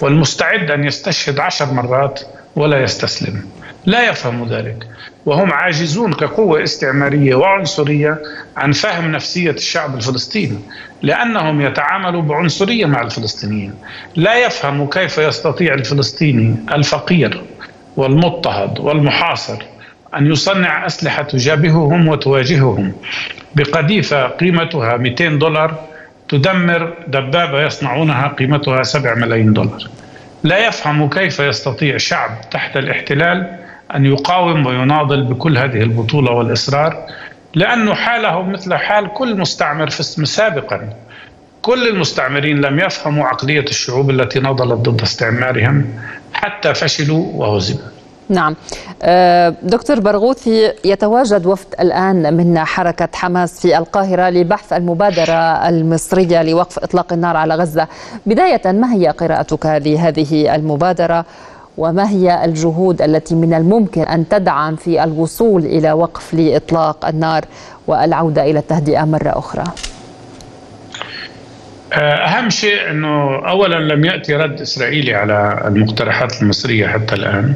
والمستعد أن يستشهد عشر مرات ولا يستسلم. لا يفهم ذلك. وهم عاجزون كقوة استعمارية وعنصرية عن فهم نفسية الشعب الفلسطيني لأنهم يتعاملوا بعنصرية مع الفلسطينيين. لا يفهموا كيف يستطيع الفلسطيني الفقير والمضطهد والمحاصر أن يصنع أسلحة تجابههم وتواجههم. بقذيفة قيمتها 200 دولار تدمر دبابة يصنعونها قيمتها 7 ملايين دولار. لا يفهم كيف يستطيع شعب تحت الاحتلال أن يقاوم ويناضل بكل هذه البطولة والإصرار لأنه حاله مثل حال كل مستعمر في سابقا. كل المستعمرين لم يفهموا عقلية الشعوب التي نضلت ضد استعمارهم. حتى فشلوا وهزموا نعم. آه، دكتور برغوثي يتواجد وفد الآن من حركة حماس في القاهرة لبحث المبادرة المصرية لوقف إطلاق النار على غزة. بداية ما هي قراءتك لهذه المبادرة؟ وما هي الجهود التي من الممكن أن تدعم في الوصول إلى وقف لإطلاق النار والعودة إلى التهدئة مرة أخرى؟ أهم شيء أنه أولا لم يأتي رد إسرائيلي على المقترحات المصرية حتى الآن.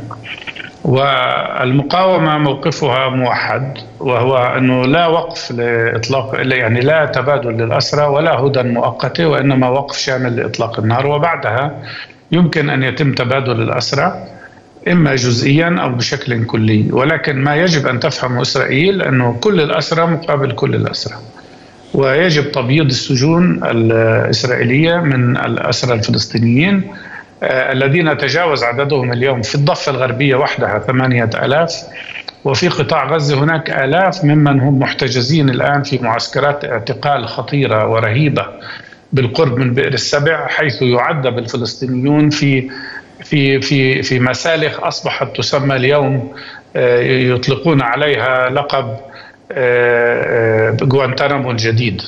والمقاومة موقفها موحد وهو أنه لا وقف لإطلاق يعني لا تبادل للأسرى ولا هدى مؤقتة وإنما وقف شامل لإطلاق النار. وبعدها يمكن أن يتم تبادل الأسرى إما جزئيا أو بشكل كلي. ولكن ما يجب أن تفهم إسرائيل أنه كل الأسرى مقابل كل الأسرى. ويجب تبييض السجون الإسرائيلية من الأسرى الفلسطينيين آه، الذين تجاوز عددهم اليوم في الضفة الغربية وحدها ثمانية ألاف وفي قطاع غزة هناك آلاف ممن هم محتجزين الآن في معسكرات اعتقال خطيرة ورهيبة بالقرب من بئر السبع حيث يعذب الفلسطينيون في في في في مسالخ أصبحت تسمى اليوم آه، يطلقون عليها لقب غوانتانامو الجديد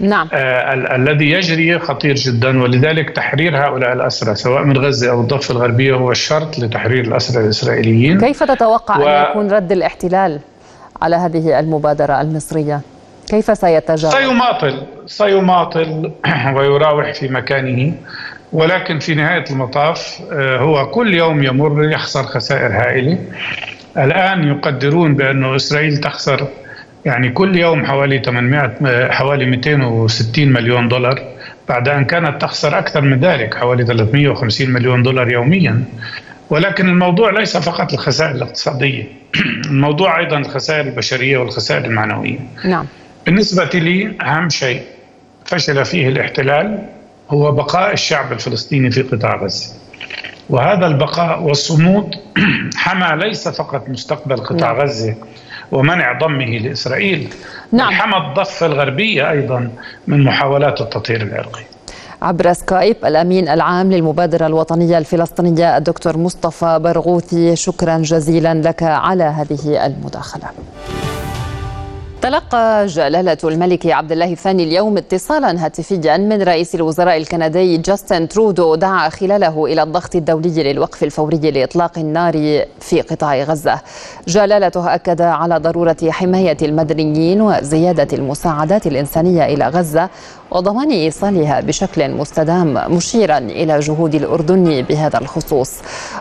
نعم آه الذي يجري خطير جدا ولذلك تحرير هؤلاء الأسرى سواء من غزة أو الضفة الغربية هو الشرط لتحرير الأسرى الإسرائيليين كيف تتوقع و... أن يكون رد الاحتلال على هذه المبادرة المصرية؟ كيف سيتجاوز؟ سيماطل سيماطل *clears throat* ويراوح في مكانه ولكن في نهاية المطاف آه، هو كل يوم يمر يخسر خسائر هائلة الآن يقدرون بأن إسرائيل تخسر يعني كل يوم حوالي 800 حوالي 260 مليون دولار بعد أن كانت تخسر أكثر من ذلك حوالي 350 مليون دولار يوميا. ولكن الموضوع ليس فقط الخسائر الاقتصادية *clears throat* الموضوع أيضا الخسائر البشرية والخسائر المعنوية. نعم. بالنسبة لي أهم شيء فشل فيه الاحتلال هو بقاء الشعب الفلسطيني في قطاع غزة. وهذا البقاء والصمود *clears throat* حمى ليس فقط مستقبل قطاع نعم. غزة ومنع ضمه لإسرائيل. نعم. حمى الضفة الغربية أيضا من محاولات التطهير العرقي. عبر سكايب الأمين العام للمبادرة الوطنية الفلسطينية الدكتور مصطفى برغوثي شكرا جزيلا لك على هذه المداخلة. تلقى جلالة الملك عبد الله الثاني اليوم اتصالا هاتفيا من رئيس الوزراء الكندي جاستن ترودو دعا خلاله إلى الضغط الدولي للوقف الفوري لإطلاق النار في قطاع غزة. جلالته أكد على ضرورة حماية المدنيين وزيادة المساعدات الإنسانية إلى غزة وضمان إيصالها بشكل مستدام مشيرا إلى جهود الأردن بهذا الخصوص.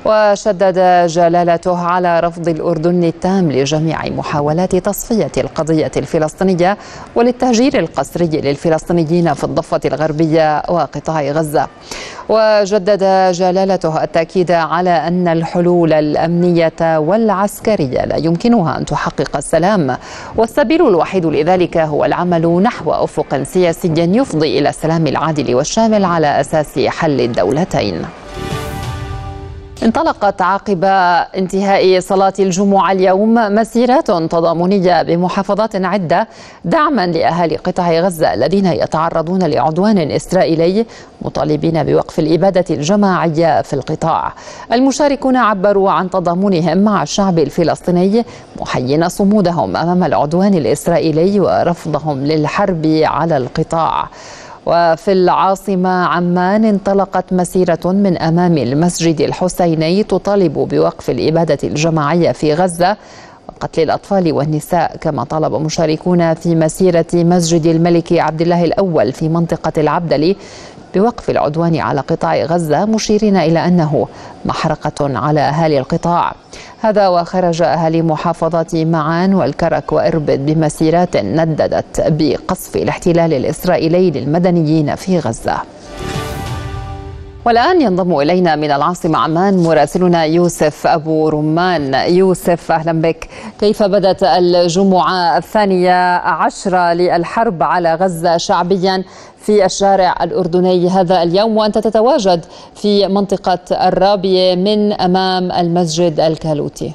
وشدد جلالته على رفض الأردن التام لجميع محاولات تصفية القضية الفلسطينية وللتهجير القسري للفلسطينيين في الضفة الغربية وقطاع غزة. وجدد جلالته التأكيد على أن الحلول الأمنية والعسكرية لا يمكنها أن تحقق السلام. والسبيل الوحيد لذلك هو العمل نحو أفق سياسي يفضي إلى السلام العادل والشامل على أساس حل الدولتين. انطلقت عقب انتهاء صلاة الجمعة اليوم مسيرات تضامنية بمحافظات عدة دعما لأهالي قطاع غزة الذين يتعرضون لعدوان إسرائيلي مطالبين بوقف الإبادة الجماعية في القطاع. المشاركون عبروا عن تضامنهم مع الشعب الفلسطيني محيين صمودهم أمام العدوان الإسرائيلي ورفضهم للحرب على القطاع. وفي العاصمة عمان انطلقت مسيرة من أمام المسجد الحسيني تطالب بوقف الإبادة الجماعية في غزة وقتل الأطفال والنساء كما طالب مشاركون في مسيرة مسجد الملك عبد الله الأول في منطقة العبدلي بوقف العدوان على قطاع غزة مشيرين إلى أنه محرقة على أهالي القطاع. هذا وخرج أهالي محافظات معان والكرك وإربد بمسيرات نددت بقصف الاحتلال الإسرائيلي للمدنيين في غزة. والآن ينضم إلينا من العاصمة عمان مراسلنا يوسف أبو رمان. يوسف أهلا بك. كيف بدت الجمعة الثانية عشرة للحرب على غزة شعبيا في الشارع الأردني هذا اليوم؟ وأنت تتواجد في منطقة الرابية من أمام المسجد الكالوتي.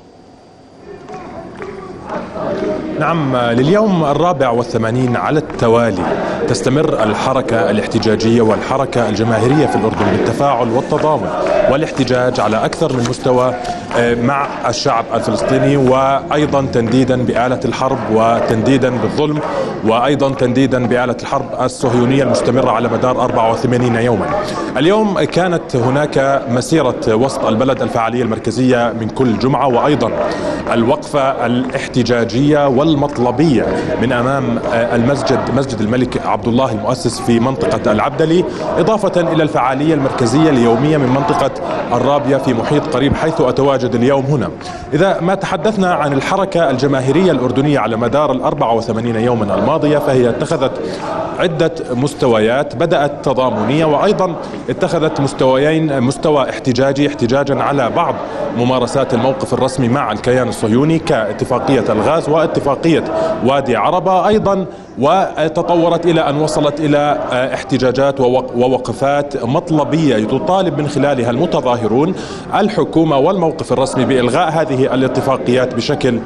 نعم لليوم الرابع والثمانين على التوالي تستمر الحركة الاحتجاجية والحركة الجماهيرية في الأردن بالتفاعل والتضامن والاحتجاج على أكثر من مستوى آه، مع الشعب الفلسطيني وأيضا تنديدا بآلة الحرب وتنديدا بالظلم وأيضا تنديدا بآلة الحرب الصهيونية المستمرة على مدار 84 يوما. اليوم كانت هناك مسيرة وسط البلد الفعالية المركزية من كل جمعة وأيضا الوقفة الاحتجاجية والمطلبية من أمام آه، المسجد مسجد الملك عبد الله المؤسس في منطقة العبدلي إضافة إلى الفعالية المركزية اليومية من منطقة الرابية في محيط قريب حيث أتواجد اليوم هنا. إذا ما تحدثنا عن الحركة الجماهيرية الأردنية على مدار ال 84 يوما الماضية فهي اتخذت عدة مستويات بدأت تضامنية وأيضا اتخذت مستويين مستوى احتجاجي احتجاجا على بعض ممارسات الموقف الرسمي مع الكيان الصهيوني كاتفاقية الغاز واتفاقية وادي عربة أيضا وتطورت إلى أن وصلت إلى احتجاجات ووقفات مطلبية تطالب من خلالها المتظاهرون الحكومة والموقف الرسمي بإلغاء هذه الاتفاقيات بشكل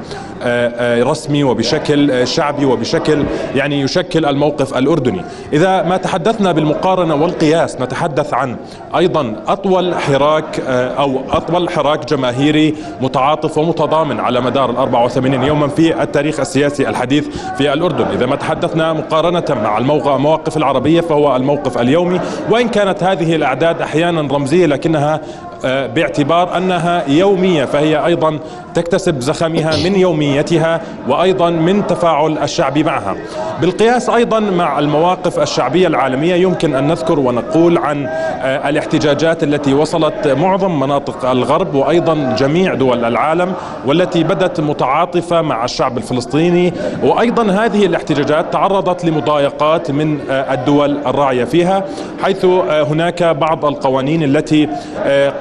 رسمي وبشكل شعبي وبشكل يعني يشكل الموقف الأردني. إذا ما تحدثنا بالمقارنة والقياس نتحدث عن أيضا أطول حراك أو أطول حراك جماهيري متعاطف ومتضامن على مدار ال 84 يوما في التاريخ السياسي الحديث في الأردن. إذا ما تحدثنا مقارنة مع المواقف العربية فهو الموقف اليومي. وإن كانت هذه الأعداد أحيانا رمزية لكنها آه، باعتبار أنها يومية فهي أيضا تكتسب زخمها من يوميتها وأيضا من تفاعل الشعب معها. بالقياس أيضا مع المواقف الشعبية العالمية يمكن أن نذكر ونقول عن آه، الاحتجاجات التي وصلت معظم مناطق الغرب وأيضا جميع دول العالم والتي بدت متعاطفة مع الشعب الفلسطيني وأيضا هذه الاحتجاجات تعرضت لمضايقات من آه، الدول الراعية فيها حيث هناك بعض القوانين التي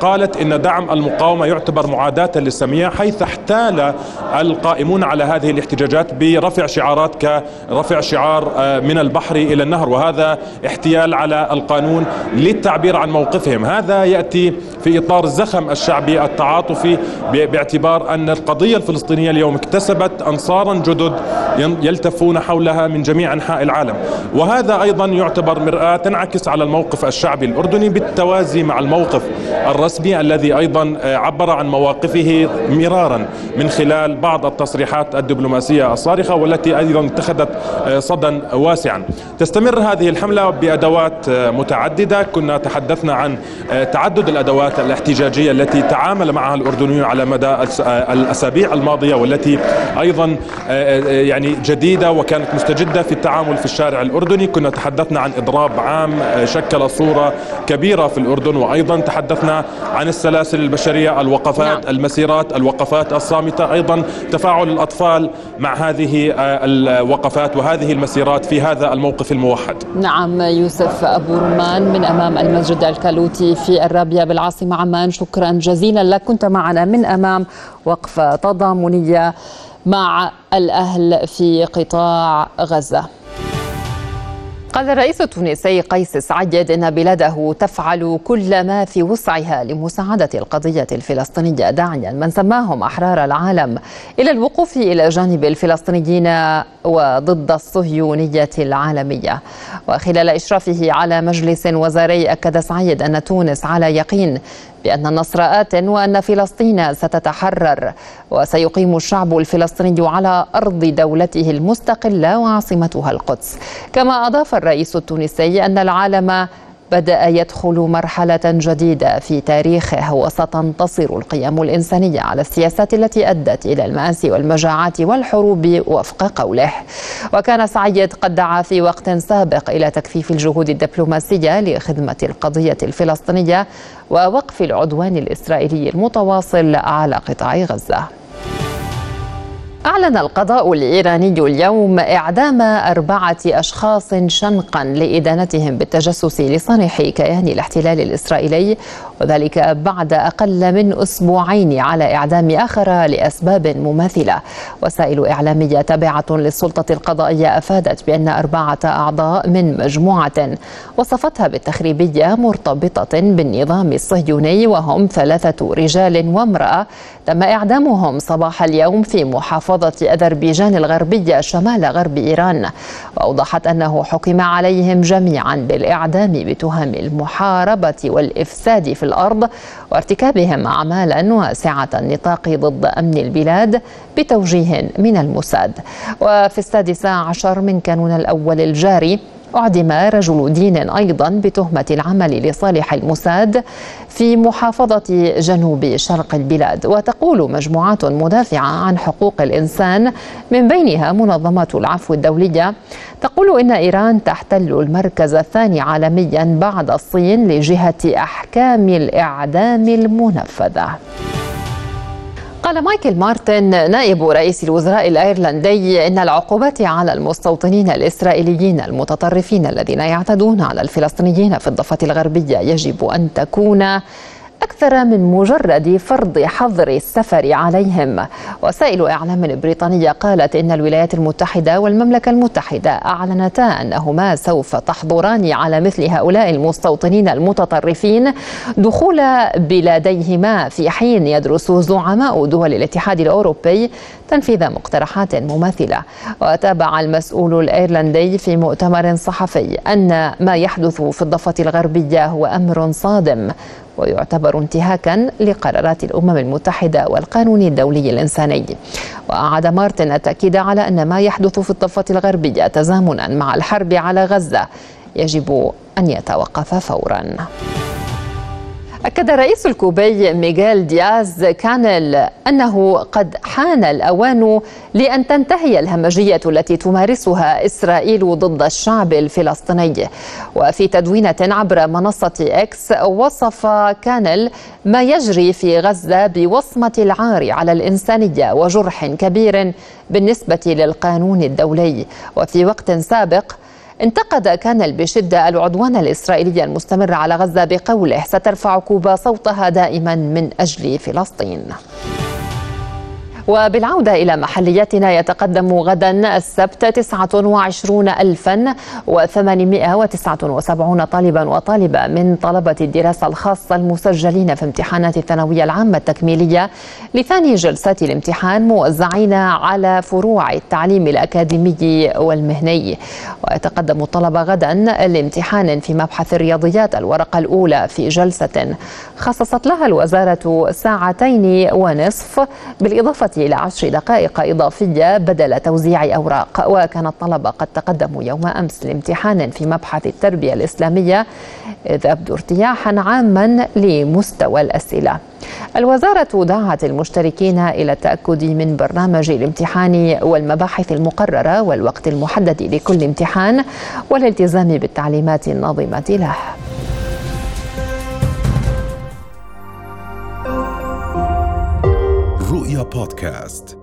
قالت إن دعم المقاومة يعتبر معاداة للسميع حيث احتال القائمون على هذه الاحتجاجات برفع شعارات كرفع شعار آه، من البحر إلى النهر وهذا احتيال على القانون للتعبير عن موقفهم. هذا يأتي في إطار الزخم الشعبي التعاطفي باعتبار أن القضية الفلسطينية اليوم اكتسبت انصارا جدد يلتفون حولها من جميع أنحاء العالم. وهذا أيضا يعتبر مرآة تنعكس على الموقف الشعبي الأردني بالتوازي مع الموقف الرسمي. الرسمي الذي أيضا آه، عبر عن مواقفه مرارا من خلال بعض التصريحات الدبلوماسية الصارخة والتي أيضا اتخذت آه، صدى واسعا. تستمر هذه الحملة بأدوات آه، متعددة، كنا تحدثنا عن تعدد الأدوات الاحتجاجية التي تعامل معها الأردنيون على مدى الأسابيع الماضية والتي أيضا يعني جديدة وكانت مستجدة في التعامل في الشارع الأردني، كنا تحدثنا عن إضراب عام شكل صورة كبيرة في الأردن. وأيضا تحدثنا عن السلاسل البشرية الوقفات نعم. المسيرات الوقفات الصامتة أيضا تفاعل الأطفال مع هذه آه، الوقفات وهذه المسيرات في هذا الموقف الموحد. نعم يوسف أبو رمان من أمام المسجد الكالوتي في الرابية بالعاصمة عمان. شكرا جزيلا لك. كنت معنا من أمام وقفة تضامنية مع الأهل في قطاع غزة. قال الرئيس التونسي قيس سعيد إن بلاده تفعل كل ما في وسعها لمساعدة القضية الفلسطينية داعيا من سماهم أحرار العالم. إلى الوقوف إلى جانب الفلسطينيين وضد الصهيونية العالمية. وخلال إشرافه على مجلس وزاري أكد سعيد أن تونس على يقين بأن النصر آت وأن فلسطين ستتحرر وسيقيم الشعب الفلسطيني على أرض دولته المستقلة وعاصمتها القدس. كما أضاف الرئيس التونسي أن العالم بدأ يدخل مرحلة جديدة في تاريخه وستنتصر القيم الإنسانية على السياسات التي أدت إلى المآسي والمجاعات والحروب وفق قوله. وكان سعيد قد دعا في وقت سابق إلى تكثيف الجهود الدبلوماسية لخدمة القضية الفلسطينية ووقف العدوان الإسرائيلي المتواصل على قطاع غزة. أعلن القضاء الإيراني اليوم إعدام أربعة أشخاص شنقا لإدانتهم بالتجسس لصالح كيان الاحتلال الإسرائيلي وذلك بعد أقل من أسبوعين على إعدام آخر لأسباب مماثلة. وسائل إعلامية تابعة للسلطة القضائية أفادت بأن أربعة أعضاء من مجموعة وصفتها بالتخريبية مرتبطة بالنظام الصهيوني وهم ثلاثة رجال وامرأة. تم إعدامهم صباح اليوم في محافظة أذربيجان الغربية شمال غرب إيران وأوضحت أنه حكم عليهم جميعا بالإعدام بتهم المحاربة والإفساد في الأرض وارتكابهم أعمالا واسعة النطاق ضد أمن البلاد بتوجيه من الموساد. وفي السادسة عشر من كانون الأول الجاري أعدم رجل دين أيضا بتهمة العمل لصالح الموساد في محافظة جنوب شرق البلاد. وتقول مجموعات مدافعة عن حقوق الإنسان من بينها منظمة العفو الدولية تقول إن إيران تحتل المركز الثاني عالميا بعد الصين لجهة أحكام الإعدام المنفذة. قال مايكل مارتن نائب رئيس الوزراء الأيرلندي إن العقوبات على المستوطنين الإسرائيليين المتطرفين الذين يعتدون على الفلسطينيين في الضفة الغربية يجب أن تكون أكثر من مجرد فرض حظر السفر عليهم. وسائل إعلام بريطانية قالت إن الولايات المتحدة والمملكة المتحدة أعلنتا أنهما سوف تحظران على مثل هؤلاء المستوطنين المتطرفين دخول بلاديهما في حين يدرس زعماء دول الاتحاد الأوروبي تنفيذ مقترحات مماثلة. وتابع المسؤول الأيرلندي في مؤتمر صحفي أن ما يحدث في الضفة الغربية هو أمر صادم. ويعتبر انتهاكا لقرارات الأمم المتحدة والقانون الدولي الإنساني. وأعاد مارتن التأكيد على أن ما يحدث في الضفه الغربية تزامنا مع الحرب على غزة يجب أن يتوقف فورا. أكد الرئيس الكوبي ميغيل دياز كانل أنه قد حان الأوان لأن تنتهي الهمجية التي تمارسها إسرائيل ضد الشعب الفلسطيني. وفي تدوينة عبر منصة إكس وصف كانل ما يجري في غزة بوصمة العار على الإنسانية وجرح كبير بالنسبة للقانون الدولي. وفي وقت سابق انتقد كانل بشدة العدوان الإسرائيلي المستمر على غزة بقوله سترفع كوبا صوتها دائما من أجل فلسطين. وبالعودة إلى محلياتنا يتقدم غدا السبت 29879 طالبا وطالبة من طلبة الدراسة الخاصة المسجلين في امتحانات الثانوية العامة التكميلية لثاني جلسات الامتحان موزعين على فروع التعليم الأكاديمي والمهني. ويتقدم الطلبة غدا لامتحان في مبحث الرياضيات الورقة الأولى في جلسة خصصت لها الوزارة ساعتين ونصف بالإضافة إلى عشر دقائق إضافية بدل توزيع أوراق. وكان الطلبة قد تقدموا يوم أمس لامتحان في مبحث التربية الإسلامية إذ أبدوا ارتياحا عاما لمستوى الأسئلة. الوزارة دعت المشتركين إلى التأكد من برنامج الامتحان والمباحث المقررة والوقت المحدد لكل امتحان والالتزام بالتعليمات الناظمة له. رؤيا بودكاست